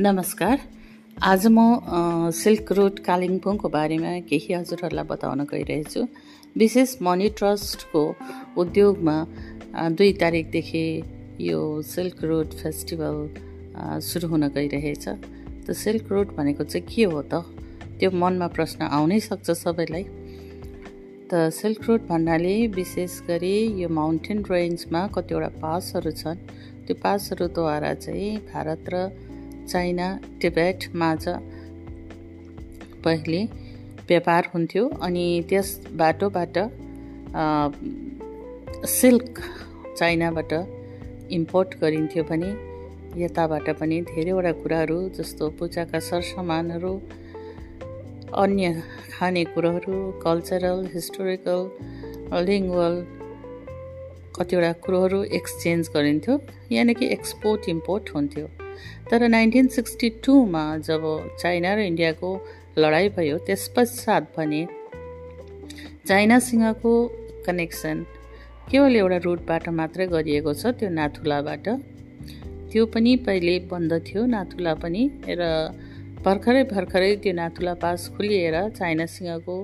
नमस्कार। आज म सिल्क रुट कालिम्पोङको बारेमा केही हजुरहरूलाई बताउन गइरहेछु। विशेष मनी ट्रस्टको उद्योगमा दुई तारिकदेखि यो सिल्क रुट फेस्टिभल सुरु हुन गइरहेछ। त सिल्क रुट भनेको चाहिँ के हो त? त्यो मनमा प्रश्न आउनै सक्छ सबैलाई। त सिल्क रुट भन्नाले विशेष गरी यो माउन्टेन रेन्जमा कतिवटा पासहरू छन्। त्यो पासहरूद्वारा चाहिँ भारत र चाइना टिबेट माझ पहिले व्यापार हुन्थ्यो अनि त्यस बाटोबाट सिल्क चाइनाबाट इम्पोर्ट गरिन्थ्यो भने यताबाट पनि धेरैवटा कुराहरू जस्तो पूजाका सरसामानहरू अन्य खानेकुरोहरू कल्चरल हिस्टोरिकल लिङ्गुअल कतिवटा कुरोहरू एक्सचेन्ज गरिन्थ्यो। यानि कि एक्सपोर्ट इम्पोर्ट हुन्थ्यो। तर नाइन्टिन सिक्सटी टूमा जब चाइना र इन्डियाको लडाइँ भयो त्यस पश्चात भने चाइनासँगको कनेक्सन केवल एउटा रुटबाट मात्रै गरिएको छ त्यो नाथुलाबाट। त्यो पनि पहिले बन्द थियो नाथुला पनि र भर्खरै भर्खरै त्यो नाथुला पास खुलिएर चाइनासँगको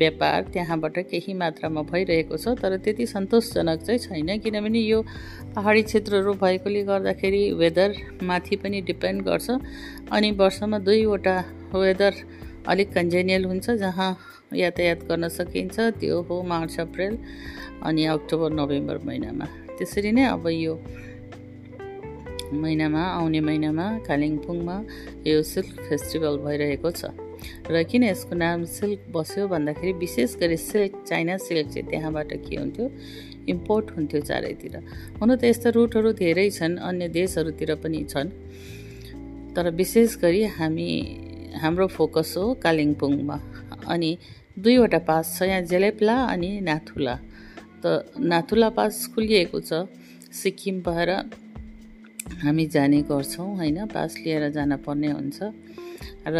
व्यापार त्यहाँबाट केही मात्रामा भइरहेको छ तर त्यति सन्तोषजनक चाहिँ छैन। किनभने यो पहाडी क्षेत्रहरू भएकोले गर्दाखेरि वेदरमाथि पनि डिपेन्ड गर्छ। अनि वर्षमा दुईवटा वेदर अलिक कन्जेनियल हुन्छ जहाँ यातायात गर्न सकिन्छ। त्यो हो मार्च अप्रेल अनि अक्टोबर नोभेम्बर महिनामा। त्यसरी नै अब यो महिनामा आउने महिनामा कालिम्पोङमा यो सिल्क फेस्टिभल भइरहेको छ। र किन यसको नाम सिल्क बस्यो भन्दाखेरि विशेष गरी सिल्क चाइना सिल्क चाहिँ त्यहाँबाट के हुन्थ्यो? इम्पोर्ट हुन्थ्यो चारैतिर। हुन त यस्ता रुटहरू धेरै छन् अन्य देशहरूतिर पनि छन्। तर विशेष गरी हामी हाम्रो फोकस हो कालिम्पोङमा। अनि दुईवटा पास छ यहाँ जेलेप्ला अनि नाथुला। त नाथुला पास खुलिएको छ। सिक्किम भएर हामी जाने गर्छौँ होइन? पास लिएर जान पर्ने हुन्छ। र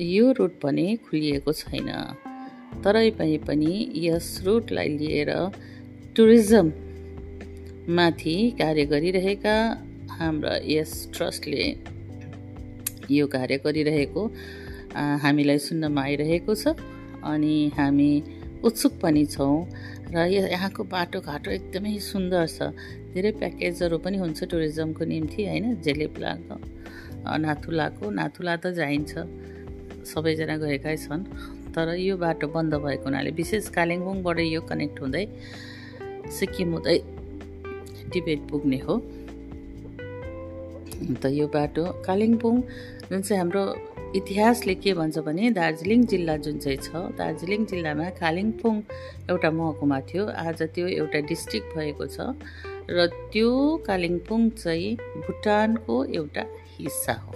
यो रुट पनि खुलिएको छैन। तरै पनि पनि यस रुटलाई लिएर टुरिज्ममाथि कार्य गरिरहेका हाम्रा यस ट्रस्टले यो कार्य गरिरहेको हामीलाई सुन्नमा आइरहेको छ। अनि हामी उत्सुक पनि छौँ। र यहाँको बाटोघाटो एकदमै सुन्दर छ। धेरै प्याकेजहरू पनि हुन्छ टुरिज्मको निम्ति होइन? जेलेप्लाको नाथुलाको। नाथुला त जाइन्छ। सबैजना गएकै छन्। तर यो बाटो बन्द भएको हुनाले विशेष कालिम्पोङबाट यो कनेक्ट हुँदै सिक्किम हुँदै टिबेट पुग्ने हो। अन्त यो बाटो कालिम्पोङ जुन चाहिँ हाम्रो इतिहासले के भन्छ भने दार्जिलिङ जिल्ला जुन चाहिँ छ दार्जिलिङ जिल्लामा कालिम्पोङ एउटा महकुमा थियो। आज त्यो एउटा डिस्ट्रिक्ट भएको छ र त्यो कालिम्पोङ चाहिँ भुटानको एउटा हिस्सा हो।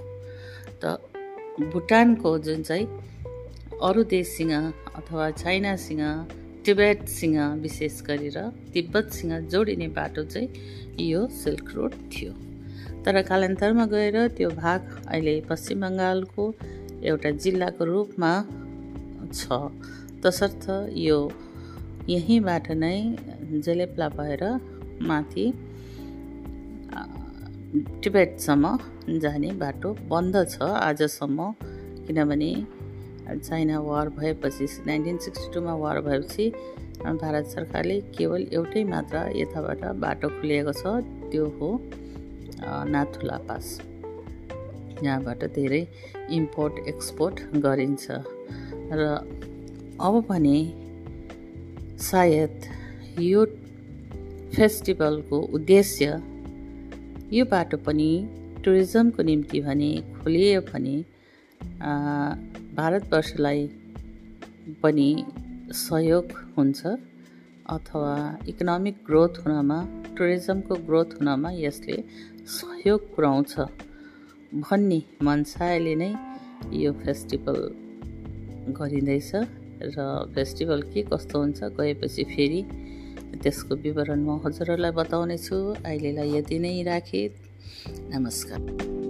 त भुटानको जुन चाहिँ अरू देशसँग अथवा चाइनासँग टिबेटसँग विशेष गरेर तिब्बतसँग जोडिने बाटो चाहिँ यो सिल्क रोड थियो। तर कालान्तरमा गएर त्यो भाग अहिले पश्चिम बङ्गालको एउटा जिल्लाको रूपमा छ। तसर्थ यो यहीँबाट नै जेलेप्ला भएर माथि टिबेटसम्म जाने बाटो बन्द छ आजसम्म। किनभने चाइना वार भएपछि नाइन्टिन सिक्सटी टूमा वार भएपछि भारत सरकारले केवल एउटै मात्र यताबाट बाटो खुलिएको छ त्यो हो नाथुला पास। यहाँबाट धेरै इम्पोर्ट एक्सपोर्ट गरिन्छ। र अब भने सायद यो फेस्टिभलको उद्देश्य यो बाटो पनि टुरिज्मको निम्ति भने खोलियो भने भारतवर्षलाई पनि सहयोग हुन्छ। अथवा इकोनोमिक ग्रोथ हुनमा टुरिज्मको ग्रोथ हुनमा यसले सहयोग पुऱ्याउँछ भन्ने मनसायले नै यो फेस्टिभल गरिँदैछ र फेस्टिभल के कस्तो हुन्छ गएपछि फेरि त्यसको विवरण म हजुरहरूलाई बताउनेछु। अहिलेलाई यति नै राखेँ। नमस्कार।